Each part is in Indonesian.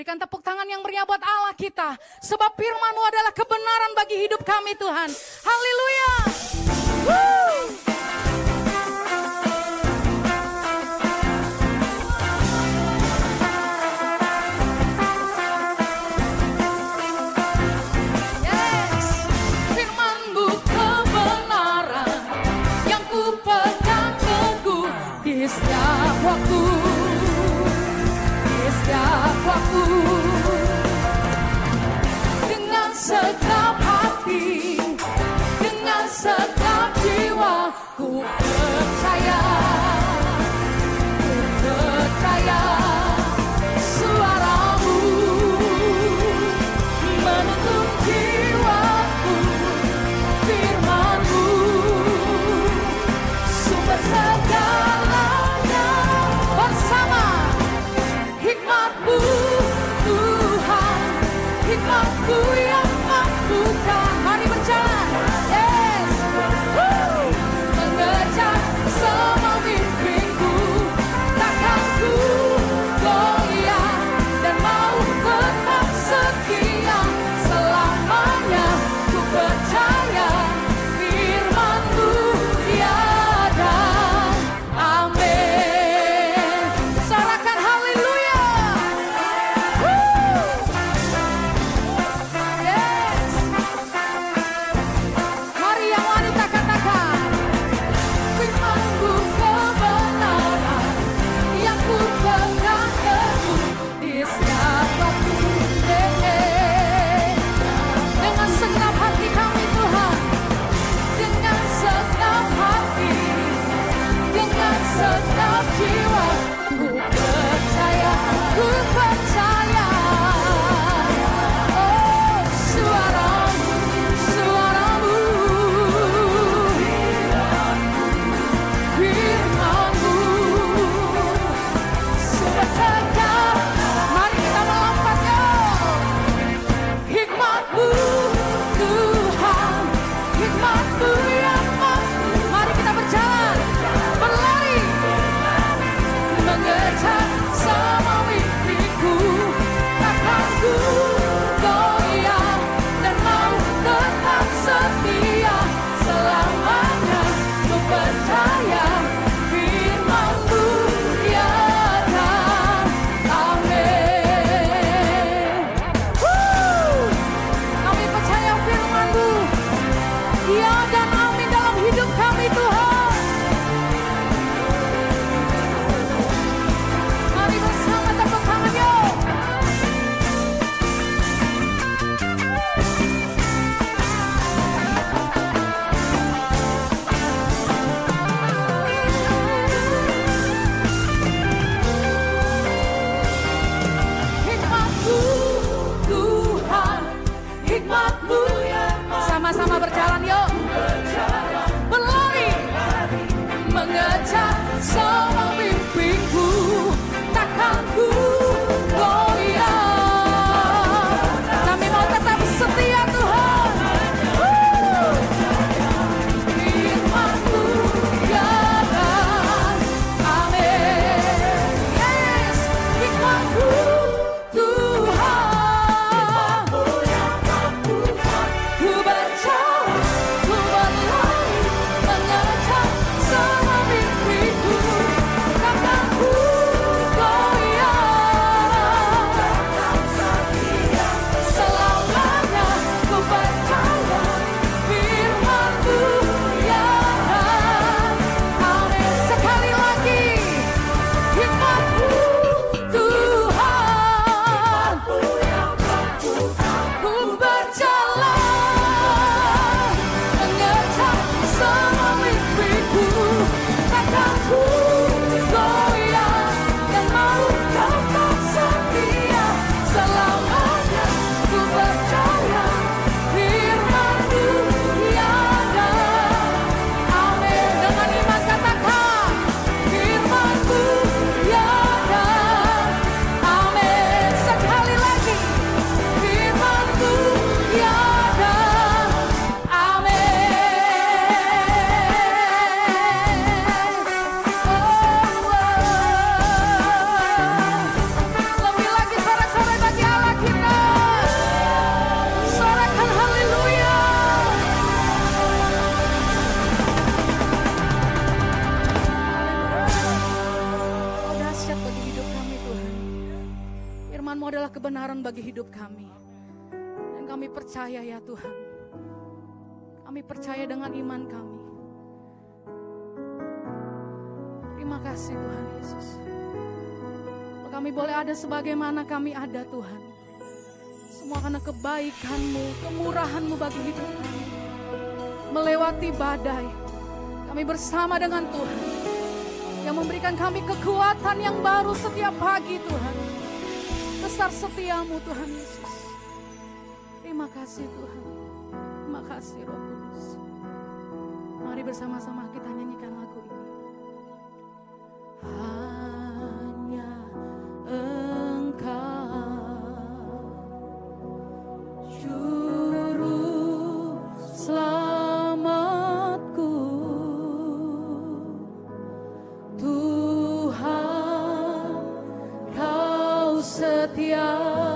Berikan tepuk tangan yang meriah buat Allah kita. Sebab firmanmu adalah kebenaran bagi hidup kami Tuhan. Haleluya. Waktu. Di waktu. Percaya ya Tuhan. Kami percaya dengan iman kami. Terima kasih Tuhan Yesus. Kami boleh ada sebagaimana kami ada Tuhan. Semua karena kebaikan-Mu, kemurahan-Mu bagi hidup kami. Melewati badai. Kami bersama dengan Tuhan. Yang memberikan kami kekuatan yang baru setiap pagi Tuhan. Besar setiamu Tuhan Yesus. Terima kasih Tuhan. Terima kasih Roh Kudus. Mari bersama-sama kita nyanyikan lagu ini. Hanya Engkau Juru selamatku Tuhan kau setia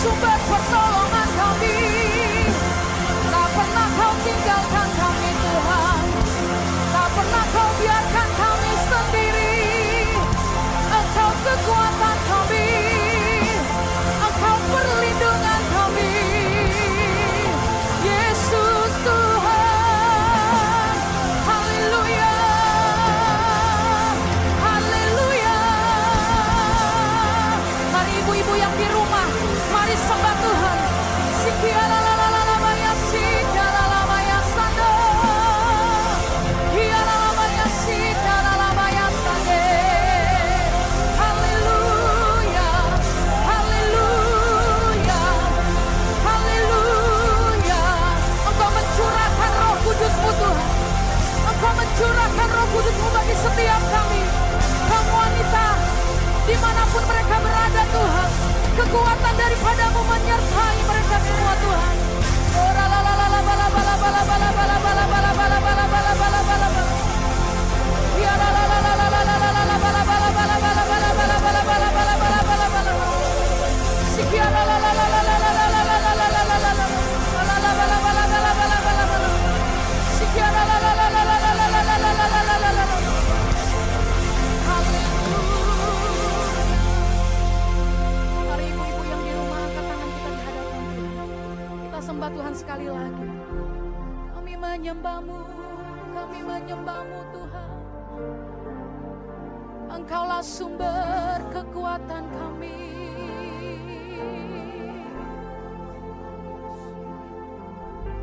sont pas setiap kami Kamu wanita Di mana pun mereka berada Tuhan Kekuatan daripadamu menyertai mereka semua Tuhan Oh la la la la la bala bala bala bala bala bala bala bala bala bala bala Ya la la la la la la la la la la bala bala bala bala bala bala bala bala bala bala bala bala Sikia la la la la la la la la la la la la Sumber kekuatan kami.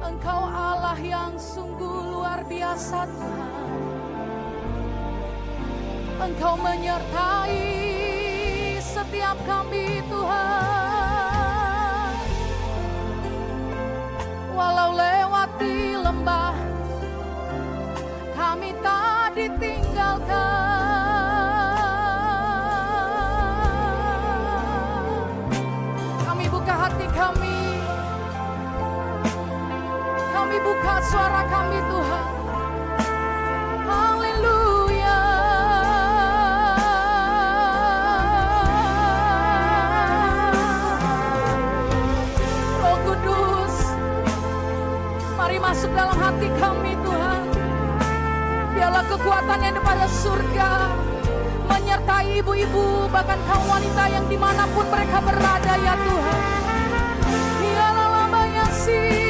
Engkau Allah yang sungguh luar biasa Tuhan. Engkau menyertai setiap kami Tuhan. Walau lewati lembah, kami tak ditinggalkan. Buka suara kami Tuhan. Haleluya. Roh Kudus, mari masuk dalam hati kami Tuhan. Biarlah kekuatan yang daripada surga menyertai ibu-ibu bahkan kaum wanita yang di mana pun mereka berada ya Tuhan. Biarlah lama yang sih,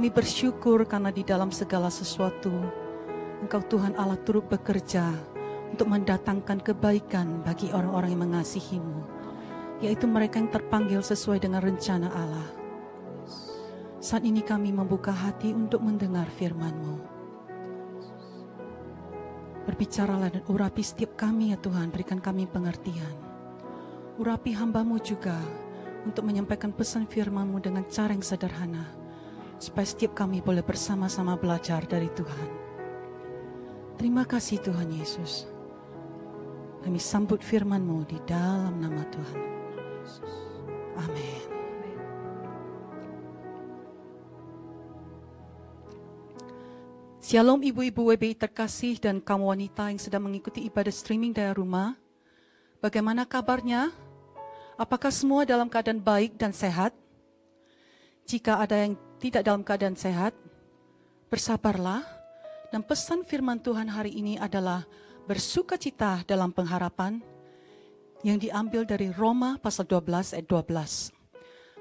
Kami bersyukur karena di dalam segala sesuatu, Engkau Tuhan Allah turut bekerja untuk mendatangkan kebaikan bagi orang-orang yang mengasihimu, yaitu mereka yang terpanggil sesuai dengan rencana Allah. Saat ini kami membuka hati untuk mendengar firman-Mu. Berbicaralah dan urapi setiap kami ya Tuhan, berikan kami pengertian. Urapi hambamu juga untuk menyampaikan pesan firmanmu dengan cara yang sederhana. Supaya setiap kami boleh bersama-sama belajar dari Tuhan. Terima kasih Tuhan Yesus. Kami sambut firmanmu di dalam nama Tuhan. Amin. Shalom ibu-ibu WBI terkasih dan kaum wanita yang sedang mengikuti ibadah streaming dari rumah. Bagaimana kabarnya? Apakah semua dalam keadaan baik dan sehat? Jika ada yang tidak dalam keadaan sehat, bersabarlah. Dan pesan firman Tuhan hari ini adalah bersukacita dalam pengharapan yang diambil dari Roma pasal 12 ayat 12.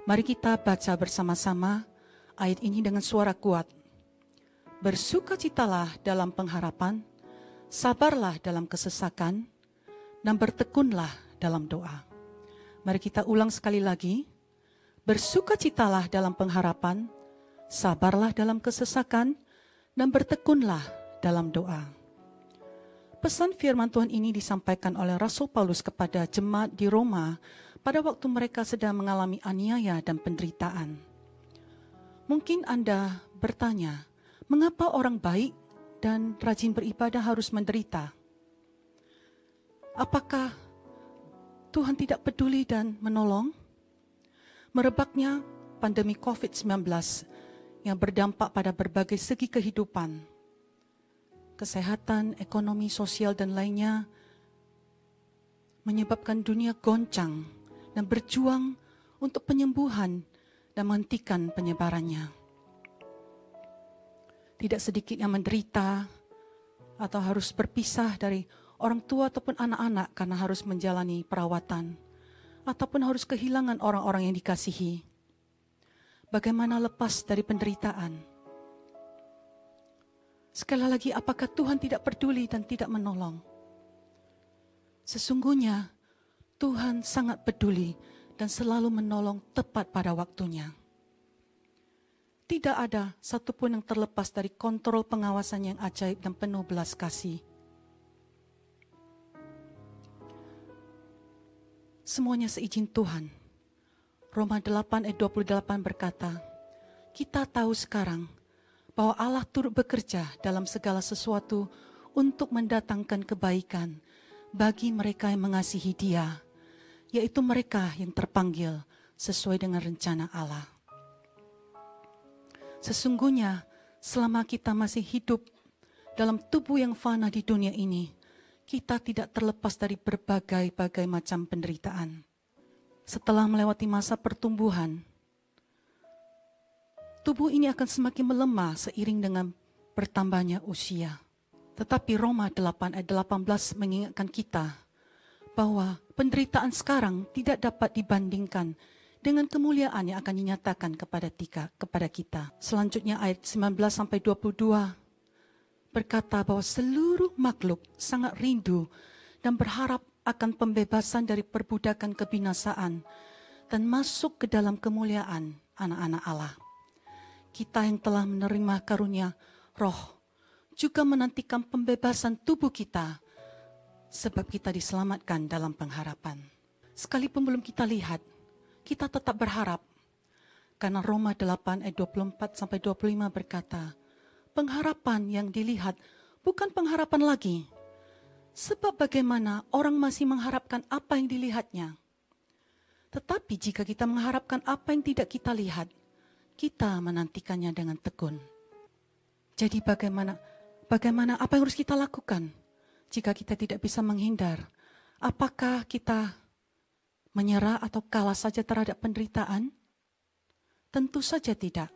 Mari kita baca bersama-sama ayat ini dengan suara kuat. Bersukacitalah dalam pengharapan, sabarlah dalam kesesakan, dan bertekunlah dalam doa. Mari kita ulang sekali lagi. Bersukacitalah dalam pengharapan, sabarlah dalam kesesakan, dan bertekunlah dalam doa. Pesan firman Tuhan ini disampaikan oleh Rasul Paulus kepada jemaat di Roma pada waktu mereka sedang mengalami aniaya dan penderitaan. Mungkin Anda bertanya, mengapa orang baik dan rajin beribadah harus menderita? Apakah Tuhan tidak peduli dan menolong. Merebaknya pandemi COVID-19 yang berdampak pada berbagai segi kehidupan, kesehatan, ekonomi, sosial, dan lainnya, menyebabkan dunia goncang dan berjuang untuk penyembuhan dan menghentikan penyebarannya. Tidak sedikit yang menderita atau harus berpisah dari orang tua ataupun anak-anak karena harus menjalani perawatan ataupun harus kehilangan orang-orang yang dikasihi. Bagaimana lepas dari penderitaan? Sekali lagi, apakah Tuhan tidak peduli dan tidak menolong? Sesungguhnya Tuhan sangat peduli dan selalu menolong tepat pada waktunya. Tidak ada satupun yang terlepas dari kontrol pengawasan yang ajaib dan penuh belas kasih Semuanya seizin Tuhan. Roma 8 ayat 28 berkata, kita tahu sekarang bahwa Allah turut bekerja dalam segala sesuatu untuk mendatangkan kebaikan bagi mereka yang mengasihi dia, yaitu mereka yang terpanggil sesuai dengan rencana Allah. Sesungguhnya selama kita masih hidup dalam tubuh yang fana di dunia ini, kita tidak terlepas dari berbagai-bagai macam penderitaan. Setelah melewati masa pertumbuhan, tubuh ini akan semakin melemah seiring dengan bertambahnya usia. Tetapi Roma 8 ayat 18 mengingatkan kita bahwa penderitaan sekarang tidak dapat dibandingkan dengan kemuliaan yang akan dinyatakan kepada tika, kepada kita. Selanjutnya ayat 19 sampai 22 berkata bahwa seluruh makhluk sangat rindu dan berharap akan pembebasan dari perbudakan kebinasaan dan masuk ke dalam kemuliaan anak-anak Allah. Kita yang telah menerima karunia roh juga menantikan pembebasan tubuh kita sebab kita diselamatkan dalam pengharapan. Sekalipun belum kita lihat, kita tetap berharap karena Roma 8 ayat 24 sampai 25 berkata, pengharapan yang dilihat bukan pengharapan lagi. Sebab bagaimana orang masih mengharapkan apa yang dilihatnya. Tetapi jika kita mengharapkan apa yang tidak kita lihat, kita menantikannya dengan tekun. Jadi bagaimana bagaimana apa yang harus kita lakukan jika kita tidak bisa menghindar? Apakah kita menyerah atau kalah saja terhadap penderitaan? Tentu saja tidak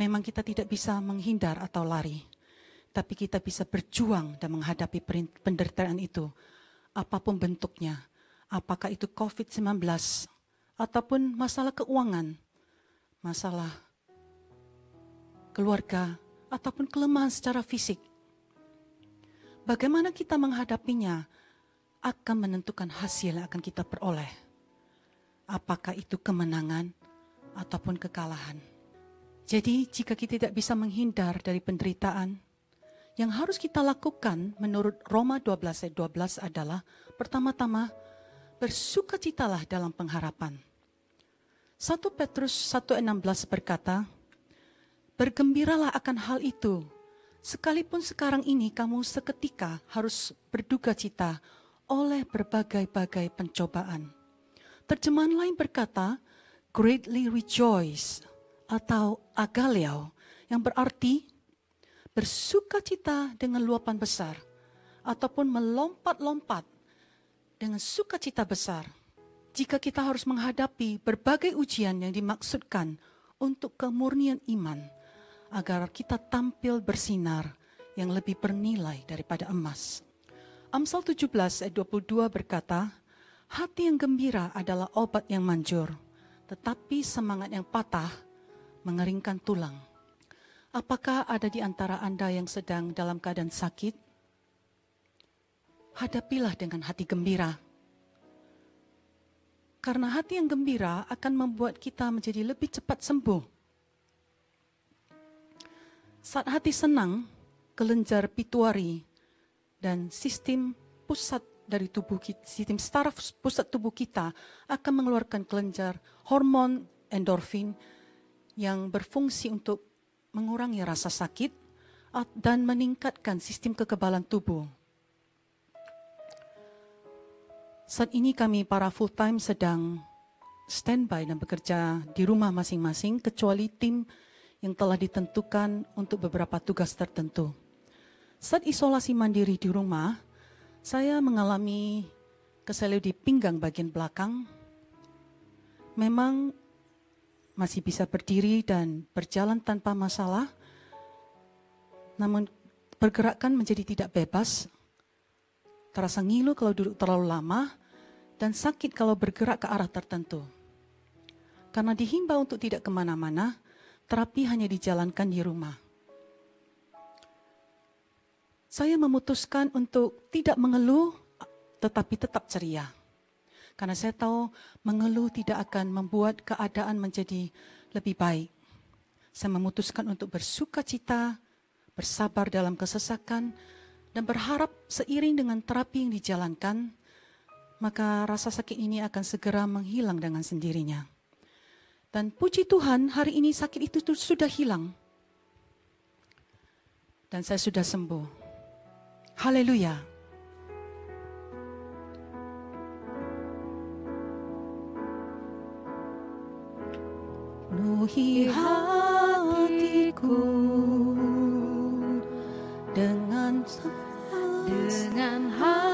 memang kita tidak bisa menghindar atau lari, tapi kita bisa berjuang dan menghadapi penderitaan itu, apa pun bentuknya, apakah itu COVID-19 ataupun masalah keuangan, masalah keluarga, ataupun kelemahan secara fisik. Bagaimana kita menghadapinya akan menentukan hasil yang akan kita peroleh. Apakah itu kemenangan ataupun kekalahan. Jadi, jika kita tidak bisa menghindar dari penderitaan, yang harus kita lakukan menurut Roma 12 ayat 12 adalah pertama-tama bersukacitalah dalam pengharapan. 1 Petrus 1:16 berkata, Bergembiralah akan hal itu, sekalipun sekarang ini kamu seketika harus berduka cita oleh berbagai-bagai pencobaan. Terjemahan lain berkata, greatly rejoice atau agaleo yang berarti bersuka cita dengan luapan besar ataupun melompat-lompat dengan sukacita besar. Jika kita harus menghadapi berbagai ujian yang dimaksudkan untuk kemurnian iman, agar kita tampil bersinar yang lebih bernilai daripada emas. Amsal 17 ayat 22 berkata, Hati yang gembira adalah obat yang manjur, tetapi semangat yang patah mengeringkan tulang. Apakah ada di antara Anda yang sedang dalam keadaan sakit? Hadapilah dengan hati gembira. Karena hati yang gembira akan membuat kita menjadi lebih cepat sembuh saat hati senang, kelenjar pituari dan sistem pusat dari tubuh kita, sistem saraf pusat tubuh kita akan mengeluarkan kelenjar hormon endorfin yang berfungsi untuk mengurangi rasa sakit dan meningkatkan sistem kekebalan tubuh. Saat ini kami para full time sedang standby dan bekerja di rumah masing-masing kecuali tim yang telah ditentukan untuk beberapa tugas tertentu. Saat isolasi mandiri di rumah, saya mengalami keselio di pinggang bagian belakang. Memang masih bisa berdiri dan berjalan tanpa masalah, namun pergerakan menjadi tidak bebas, terasa ngilu kalau duduk terlalu lama, dan sakit kalau bergerak ke arah tertentu. Karena dihimbau untuk tidak ke mana-mana, terapi hanya dijalankan di rumah. Saya memutuskan untuk tidak mengeluh, tetapi tetap ceria. Karena saya tahu mengeluh tidak akan membuat keadaan menjadi lebih baik. Saya memutuskan untuk bersuka cita, bersabar dalam kesesakan, dan berharap seiring dengan terapi yang dijalankan, maka rasa sakit ini akan segera menghilang dengan sendirinya. Dan puji Tuhan, hari ini sakit itu sudah hilang. Dan saya sudah sembuh. Haleluya. Penuhi hatiku dengan dengan hadirmu.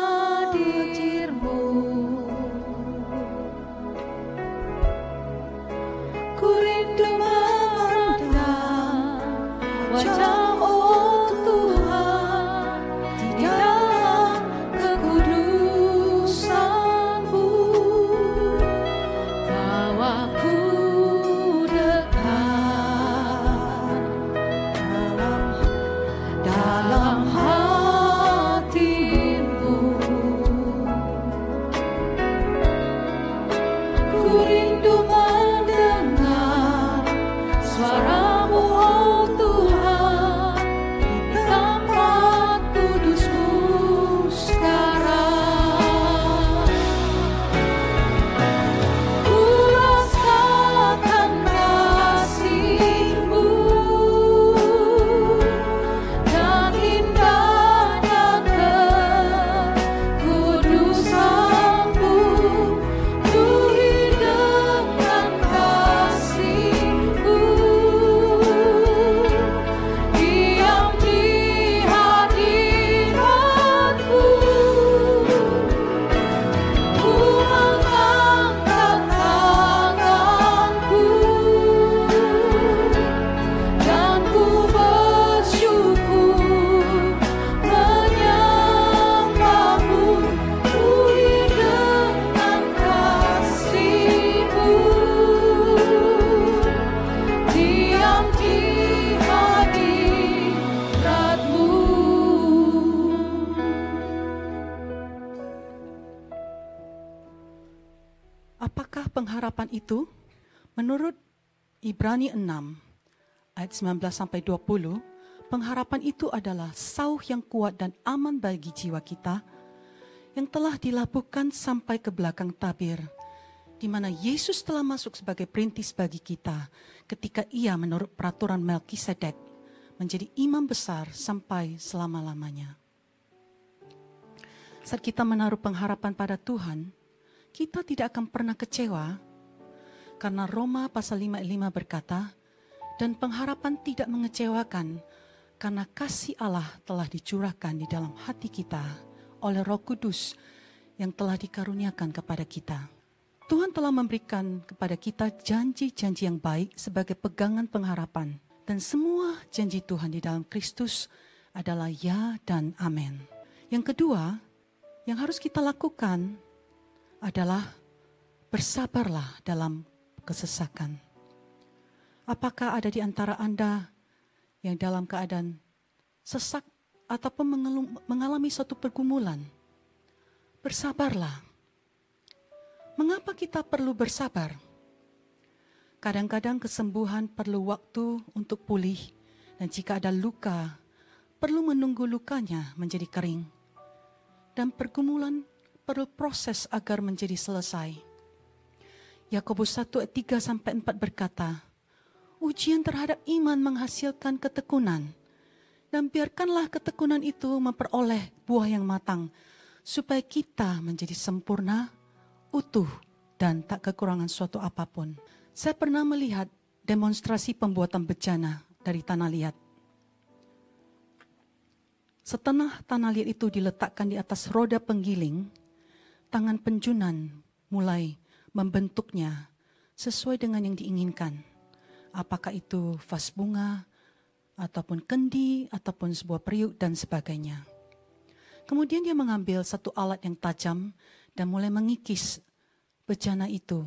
Ibrani 6 ayat 19 sampai 20, pengharapan itu adalah sauh yang kuat dan aman bagi jiwa kita yang telah dilabuhkan sampai ke belakang tabir di mana Yesus telah masuk sebagai perintis bagi kita ketika ia menurut peraturan Melkisedek menjadi imam besar sampai selama-lamanya. Saat kita menaruh pengharapan pada Tuhan, kita tidak akan pernah kecewa karena Roma pasal 55 berkata, dan pengharapan tidak mengecewakan karena kasih Allah telah dicurahkan di dalam hati kita oleh Roh Kudus yang telah dikaruniakan kepada kita. Tuhan telah memberikan kepada kita janji-janji yang baik sebagai pegangan pengharapan. Dan semua janji Tuhan di dalam Kristus adalah ya dan amin. Yang kedua, yang harus kita lakukan adalah bersabarlah dalam kesesakan. Apakah ada di antara Anda yang dalam keadaan sesak ataupun mengalami suatu pergumulan? Bersabarlah Mengapa kita perlu bersabar? Kadang-kadang kesembuhan perlu waktu untuk pulih, dan jika ada luka, perlu menunggu lukanya menjadi kering. Dan pergumulan perlu proses agar menjadi selesai. Yakobus 1 ayat 3 sampai 4 berkata, Ujian terhadap iman menghasilkan ketekunan, dan biarkanlah ketekunan itu memperoleh buah yang matang, supaya kita menjadi sempurna, utuh dan tak kekurangan suatu apa pun. Saya pernah melihat demonstrasi pembuatan bejana dari tanah liat. Setelah tanah liat itu diletakkan di atas roda penggiling, tangan penjunan mulai membentuknya sesuai dengan yang diinginkan. Apakah itu vas bunga, ataupun kendi, ataupun sebuah periuk, dan sebagainya. Kemudian dia mengambil satu alat yang tajam dan mulai mengikis bejana itu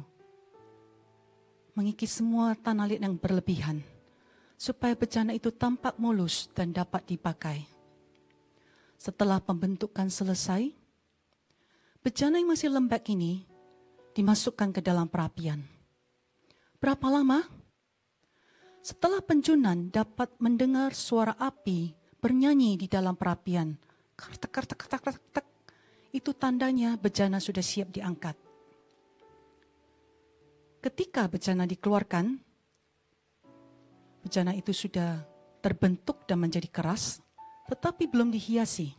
mengikis semua tanah liat yang berlebihan supaya bejana itu tampak mulus dan dapat dipakai. Setelah pembentukan selesai, bejana yang masih lembek ini dimasukkan ke dalam perapian. Berapa lama? Setelah penjunan dapat mendengar suara api bernyanyi di dalam perapian, kertek, kertek, kertek, kertek, itu tandanya bejana sudah siap diangkat. Ketika bejana dikeluarkan, bejana itu sudah terbentuk dan menjadi keras, tetapi belum dihiasi.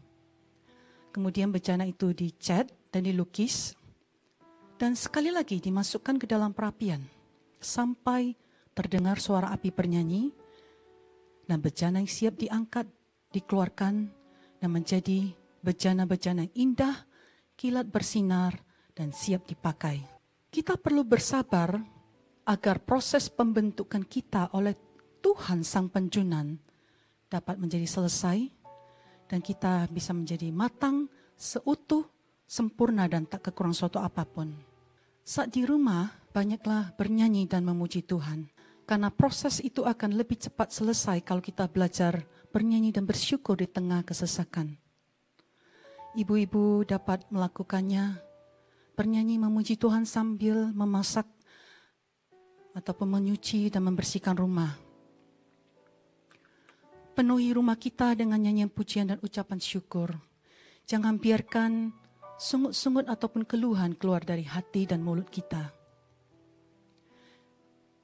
Kemudian bejana itu dicat dan dilukis, dan sekali lagi dimasukkan ke dalam perapian, sampai terdengar suara api bernyanyi, dan bejana yang siap diangkat, dikeluarkan, dan menjadi bejana-bejana indah, kilat bersinar, dan siap dipakai. Kita perlu bersabar agar proses pembentukan kita oleh Tuhan Sang Penjunan dapat menjadi selesai dan kita bisa menjadi matang, seutuh, sempurna dan tak kekurang suatu apa pun. Saat di rumah, banyaklah bernyanyi dan memuji Tuhan. Karena proses itu akan lebih cepat selesai kalau kita belajar bernyanyi dan bersyukur di tengah kesesakan. Ibu-ibu dapat melakukannya bernyanyi memuji Tuhan sambil memasak ataupun menyuci dan membersihkan rumah. Penuhi rumah kita dengan nyanyian pujian dan ucapan syukur. Jangan biarkan sungut-sungut ataupun keluhan keluar dari hati dan mulut kita.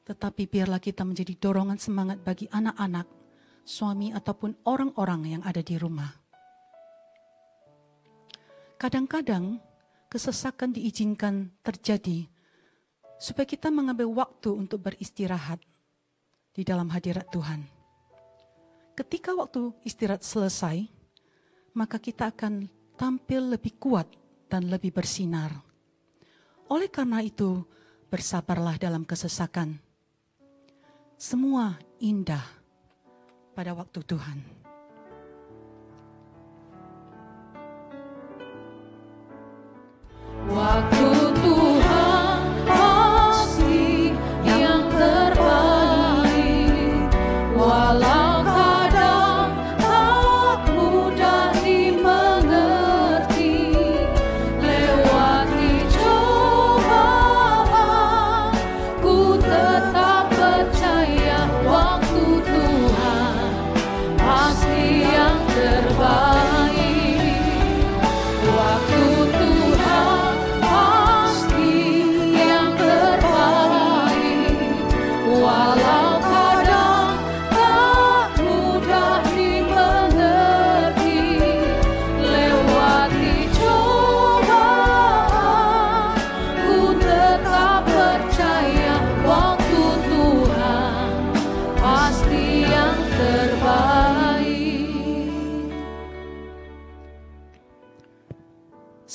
Tetapi biarlah kita menjadi dorongan semangat bagi anak-anak, suami ataupun orang-orang yang ada di rumah. Kadang-kadang kesesakan diizinkan terjadi supaya kita mengambil waktu untuk beristirahat di dalam hadirat Tuhan. Ketika waktu istirahat selesai, maka kita akan tampil lebih kuat dan lebih bersinar. Oleh karena itu, bersabarlah dalam kesesakan. Semua indah pada waktu Tuhan. Waktu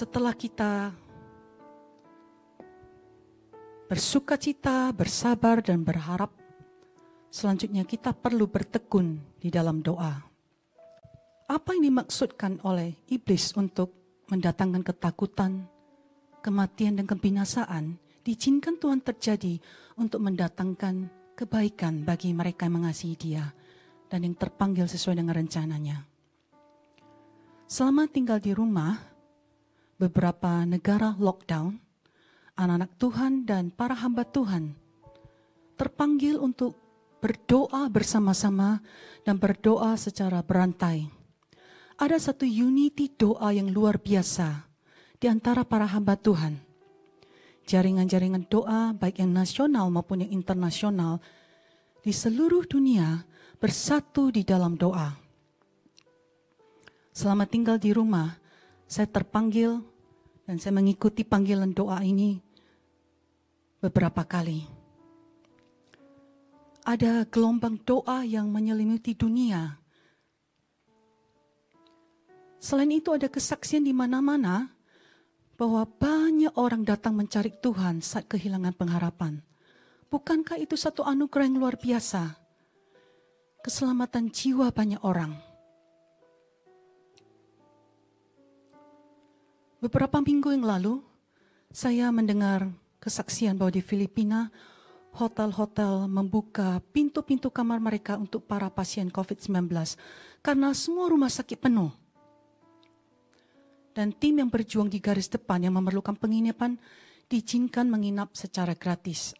Setelah kita bersuka cita, bersabar, dan berharap, selanjutnya kita perlu bertekun di dalam doa. Apa yang dimaksudkan oleh iblis untuk mendatangkan ketakutan, kematian, dan kebinasaan, diizinkan Tuhan terjadi untuk mendatangkan kebaikan bagi mereka yang mengasihi Dia dan yang terpanggil sesuai dengan rencananya. Selama tinggal di rumah, beberapa negara lockdown, anak-anak Tuhan dan para hamba Tuhan terpanggil untuk berdoa bersama-sama dan berdoa secara berantai. Ada satu unity doa yang luar biasa di antara para hamba Tuhan. Jaringan-jaringan doa baik yang nasional maupun yang internasional di seluruh dunia bersatu di dalam doa. Selama tinggal di rumah, saya terpanggil dan saya mengikuti panggilan doa ini beberapa kali. Ada gelombang doa yang menyelimuti dunia. Selain itu ada kesaksian di mana-mana bahwa banyak orang datang mencari Tuhan saat kehilangan pengharapan. Bukankah itu satu anugerah yang luar biasa? Keselamatan jiwa banyak orang. Beberapa minggu yang lalu, saya mendengar kesaksian bahwa di Filipina, hotel-hotel membuka pintu-pintu kamar mereka untuk para pasien COVID-19 karena semua rumah sakit penuh. Dan tim yang berjuang di garis depan yang memerlukan penginapan diizinkan menginap secara gratis.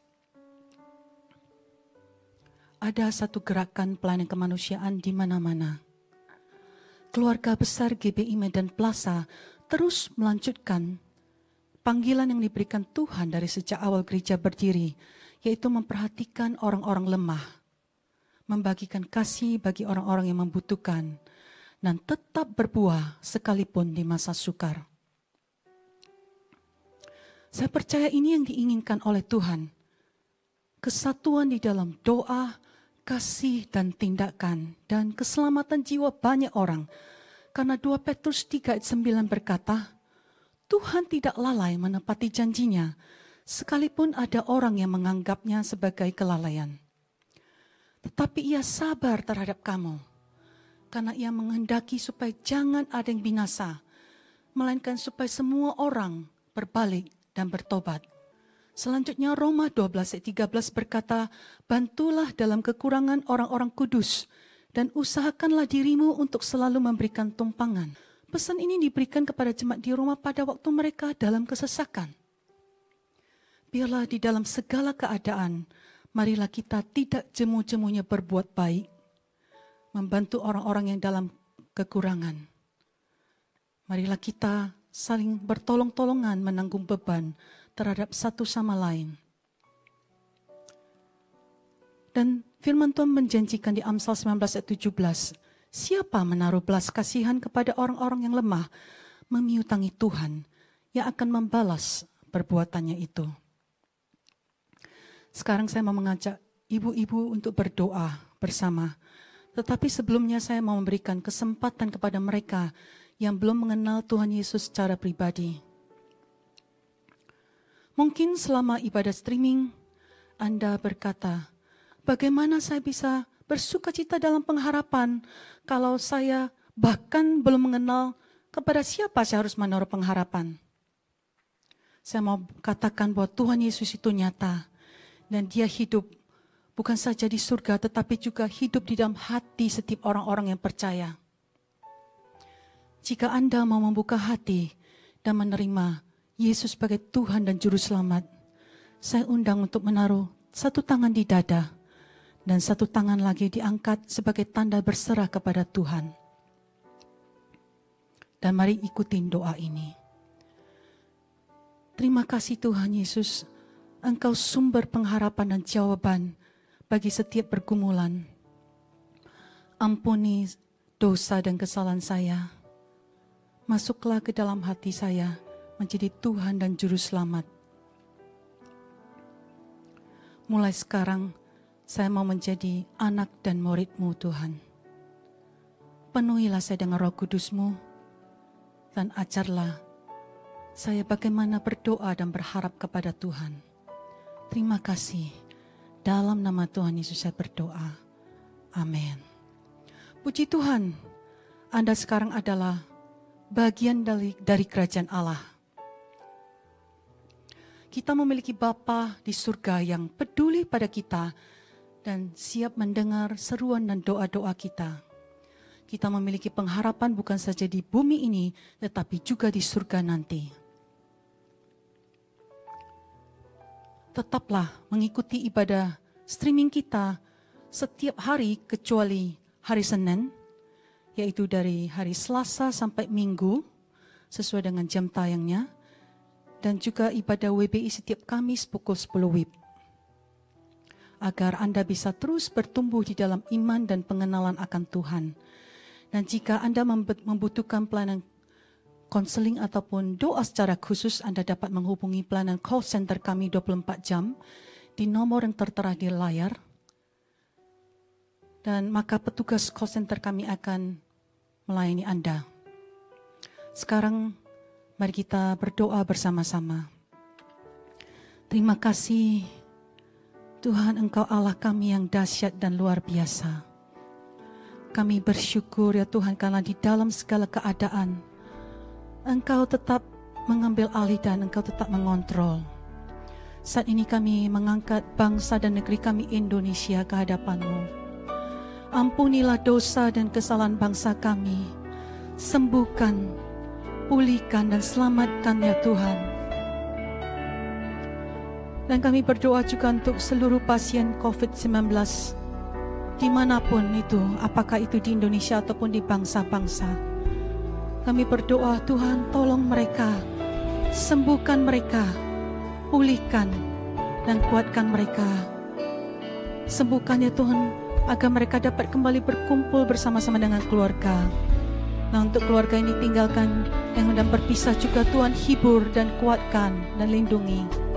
Ada satu gerakan pelayanan kemanusiaan di mana-mana. Keluarga besar GBI Medan Plaza terus melanjutkan panggilan yang diberikan Tuhan dari sejak awal gereja berdiri, yaitu memperhatikan orang-orang lemah, membagikan kasih bagi orang-orang yang membutuhkan, dan tetap berbuah sekalipun di masa sukar. Saya percaya ini yang diinginkan oleh Tuhan. Kesatuan di dalam doa, kasih, dan tindakan, dan keselamatan jiwa banyak orang. Karena 2 Petrus 3 ayat 9 berkata, Tuhan tidak lalai menepati janjinya, sekalipun ada orang yang menganggapnya sebagai kelalaian. Tetapi ia sabar terhadap kamu, karena ia menghendaki supaya jangan ada yang binasa, melainkan supaya semua orang berbalik dan bertobat. Selanjutnya Roma 12 ayat 13 berkata, Bantulah dalam kekurangan orang-orang kudus, dan usahakanlah dirimu untuk selalu memberikan tumpangan Pesan ini diberikan kepada jemaat di Roma pada waktu mereka dalam kesesakan. Biarlah di dalam segala keadaan, marilah kita tidak jemu-jemunya berbuat baik, membantu orang-orang yang dalam kekurangan. Marilah kita saling bertolong-tolongan menanggung beban terhadap satu sama lain. Dan firman Tuhan menjanjikan di Amsal 19 ayat 17, Siapa menaruh belas kasihan kepada orang-orang yang lemah, memiutangi Tuhan yang akan membalas perbuatannya itu. Sekarang saya mau mengajak ibu-ibu untuk berdoa bersama. Tetapi sebelumnya saya mau memberikan kesempatan kepada mereka yang belum mengenal Tuhan Yesus secara pribadi. Mungkin selama ibadah streaming, Anda berkata, bagaimana saya bisa bersuka cita dalam pengharapan kalau saya bahkan belum mengenal kepada siapa saya harus menaruh pengharapan. Saya mau katakan bahwa Tuhan Yesus itu nyata dan dia hidup bukan saja di surga tetapi juga hidup di dalam hati setiap orang-orang yang percaya. Jika Anda mau membuka hati dan menerima Yesus sebagai Tuhan dan Juru Selamat, saya undang untuk menaruh satu tangan di dada dan satu tangan lagi diangkat sebagai tanda berserah kepada Tuhan. Dan mari ikutin doa ini. Terima kasih Tuhan Yesus, Engkau sumber pengharapan dan jawaban bagi setiap pergumulan. Ampuni dosa dan kesalahan saya. Masuklah ke dalam hati saya menjadi Tuhan dan Juru Selamat. Mulai sekarang, saya mau menjadi anak dan muridmu Tuhan. Penuhilah saya dengan roh kudusmu, dan ajarlah saya bagaimana berdoa dan berharap kepada Tuhan. Terima kasih. Dalam nama Tuhan Yesus saya berdoa. Amin. Puji Tuhan, Anda sekarang adalah bagian dari, dari kerajaan Allah. Kita memiliki Bapa di surga yang peduli pada kita dan siap mendengar seruan dan doa-doa kita. Kita memiliki pengharapan bukan saja di bumi ini, tetapi juga di surga nanti. Tetaplah mengikuti ibadah streaming kita setiap hari kecuali hari Senin, yaitu dari hari Selasa sampai Minggu, sesuai dengan jam tayangnya, dan juga ibadah WBI setiap Kamis pukul 10 WIB. Agar Anda bisa terus bertumbuh di dalam iman dan pengenalan akan Tuhan. Dan jika Anda membutuhkan pelayanan konseling ataupun doa secara khusus, Anda dapat menghubungi pelayanan call center kami 24 jam di nomor yang tertera di layar dan maka petugas call center kami akan melayani Anda. Sekarang mari kita berdoa bersama-sama. Terima kasih Tuhan Engkau Allah kami yang dahsyat dan luar biasa. Kami bersyukur ya Tuhan karena di dalam segala keadaan Engkau tetap mengambil alih dan Engkau tetap mengontrol. Saat ini kami mengangkat bangsa dan negeri kami Indonesia ke hadapanmu. Ampunilah dosa dan kesalahan bangsa kami. Sembuhkan, pulihkan dan selamatkan ya Tuhan. Dan kami berdoa juga untuk seluruh pasien COVID-19 di mana pun itu, apakah itu di Indonesia ataupun di bangsa-bangsa. Kami berdoa Tuhan tolong mereka, sembuhkan mereka, pulihkan dan kuatkan mereka. Sembuhkan ya Tuhan agar mereka dapat kembali berkumpul bersama-sama dengan keluarga. Nah untuk keluarga ini tinggalkan yang hendak berpisah juga Tuhan hibur dan kuatkan dan lindungi.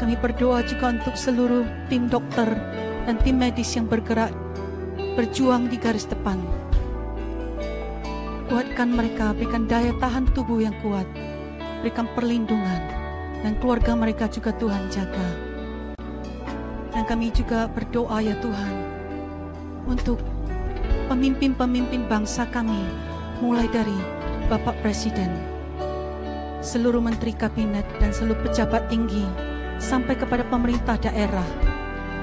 Kami berdoa juga untuk seluruh tim dokter dan tim medis yang bergerak berjuang di garis depan. Kuatkan mereka, berikan daya tahan tubuh yang kuat, berikan perlindungan, dan keluarga mereka juga Tuhan jaga. Dan kami juga berdoa ya Tuhan, untuk pemimpin-pemimpin bangsa kami, mulai dari Bapak Presiden, seluruh menteri kabinet, dan seluruh pejabat tinggi, sampai kepada pemerintah daerah.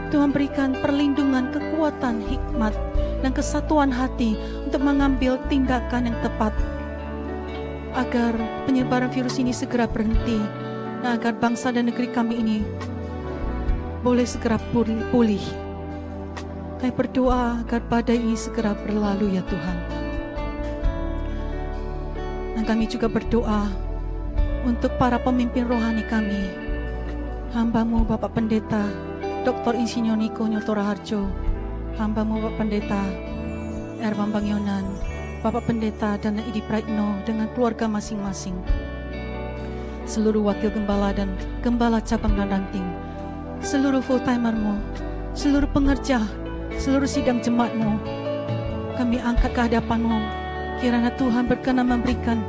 Tuhan berikan perlindungan, kekuatan, hikmat, dan kesatuan hati untuk mengambil tindakan yang tepat agar penyebaran virus ini segera berhenti dan agar bangsa dan negeri kami ini boleh segera pulih. Kami berdoa agar badai ini segera berlalu ya Tuhan. Dan kami juga berdoa untuk para pemimpin rohani kami. Hambamu Bapak Pendeta, Dr. Insinyur Niko Nyotora Harjo, hambamu Bapak Pendeta, Erwan Bang Yonan, Bapak Pendeta dan Idi Praitno dengan keluarga masing-masing. Seluruh wakil gembala dan gembala cabang dan ranting, seluruh full timermu, seluruh pengerja seluruh sidang jemaatmu. Kami angkat ke hadapanmu. Kiranya Tuhan berkenan memberikan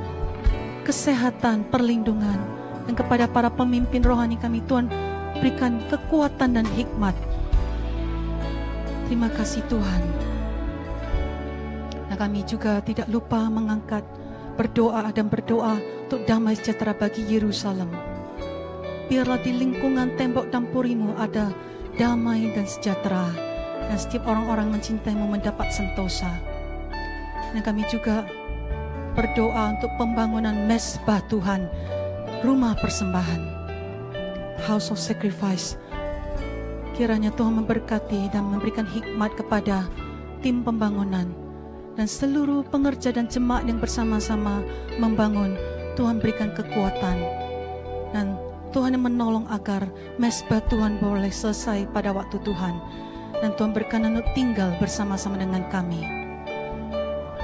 kesehatan, perlindungan. Dan kepada para pemimpin rohani kami, Tuhan berikan kekuatan dan hikmat. Terima kasih Tuhan. Nah kami juga tidak lupa mengangkat berdoa dan berdoa untuk damai sejahtera bagi Yerusalem. Biarlah di lingkungan tembok dampurimu ada damai dan sejahtera dan setiap orang-orang mencintaimu mendapat sentosa. Dan kami juga berdoa untuk pembangunan mesbah Tuhan, rumah persembahan, house of sacrifice. Kiranya Tuhan memberkati dan memberikan hikmat kepada tim pembangunan dan seluruh pengerja dan jemaat yang bersama-sama membangun. Tuhan berikan kekuatan dan Tuhan yang menolong agar mesbah Tuhan boleh selesai pada waktu Tuhan dan Tuhan berkenan untuk tinggal bersama-sama dengan kami.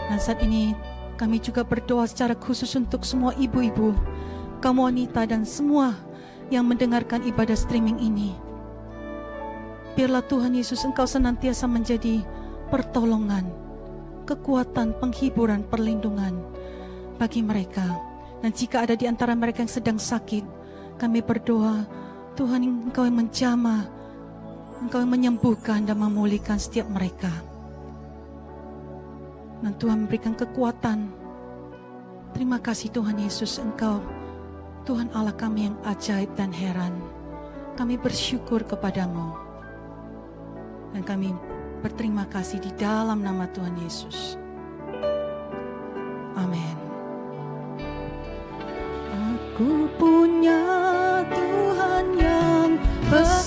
Dan saat ini kami juga berdoa secara khusus untuk semua ibu-ibu, kaum wanita dan semua yang mendengarkan ibadah streaming ini. Biarlah Tuhan Yesus Engkau senantiasa menjadi pertolongan, kekuatan, penghiburan, perlindungan bagi mereka. Dan jika ada di antara mereka yang sedang sakit, kami berdoa, Tuhan Engkau yang menjamah, Engkau yang menyembuhkan dan memulihkan setiap mereka. Dan Tuhan memberikan kekuatan. Terima kasih Tuhan Yesus Engkau, Tuhan Allah kami yang ajaib dan heran. Kami bersyukur kepadamu. Dan kami berterima kasih di dalam nama Tuhan Yesus. Amin. Aku punya Tuhan yang besar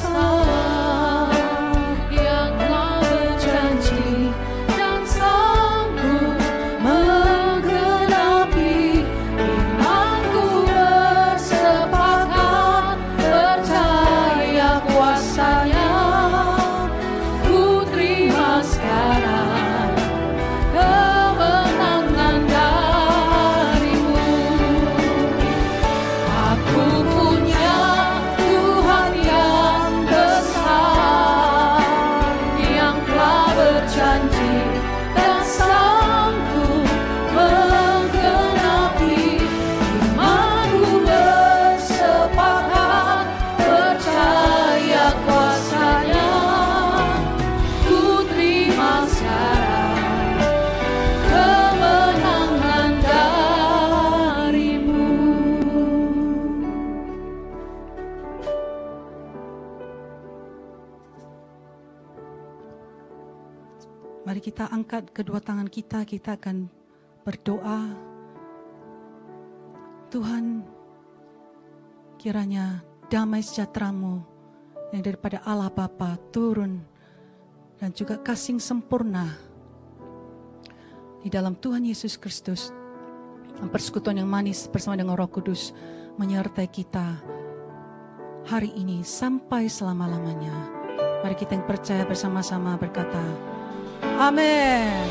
angkat kedua tangan kita, kita akan berdoa. Tuhan, kiranya damai sejahteramu yang daripada Allah Bapa turun dan juga kasih sempurna di dalam Tuhan Yesus Kristus persekutuan yang manis bersama dengan Roh Kudus menyertai kita hari ini sampai selama-lamanya. Mari kita yang percaya bersama-sama berkata, 아멘.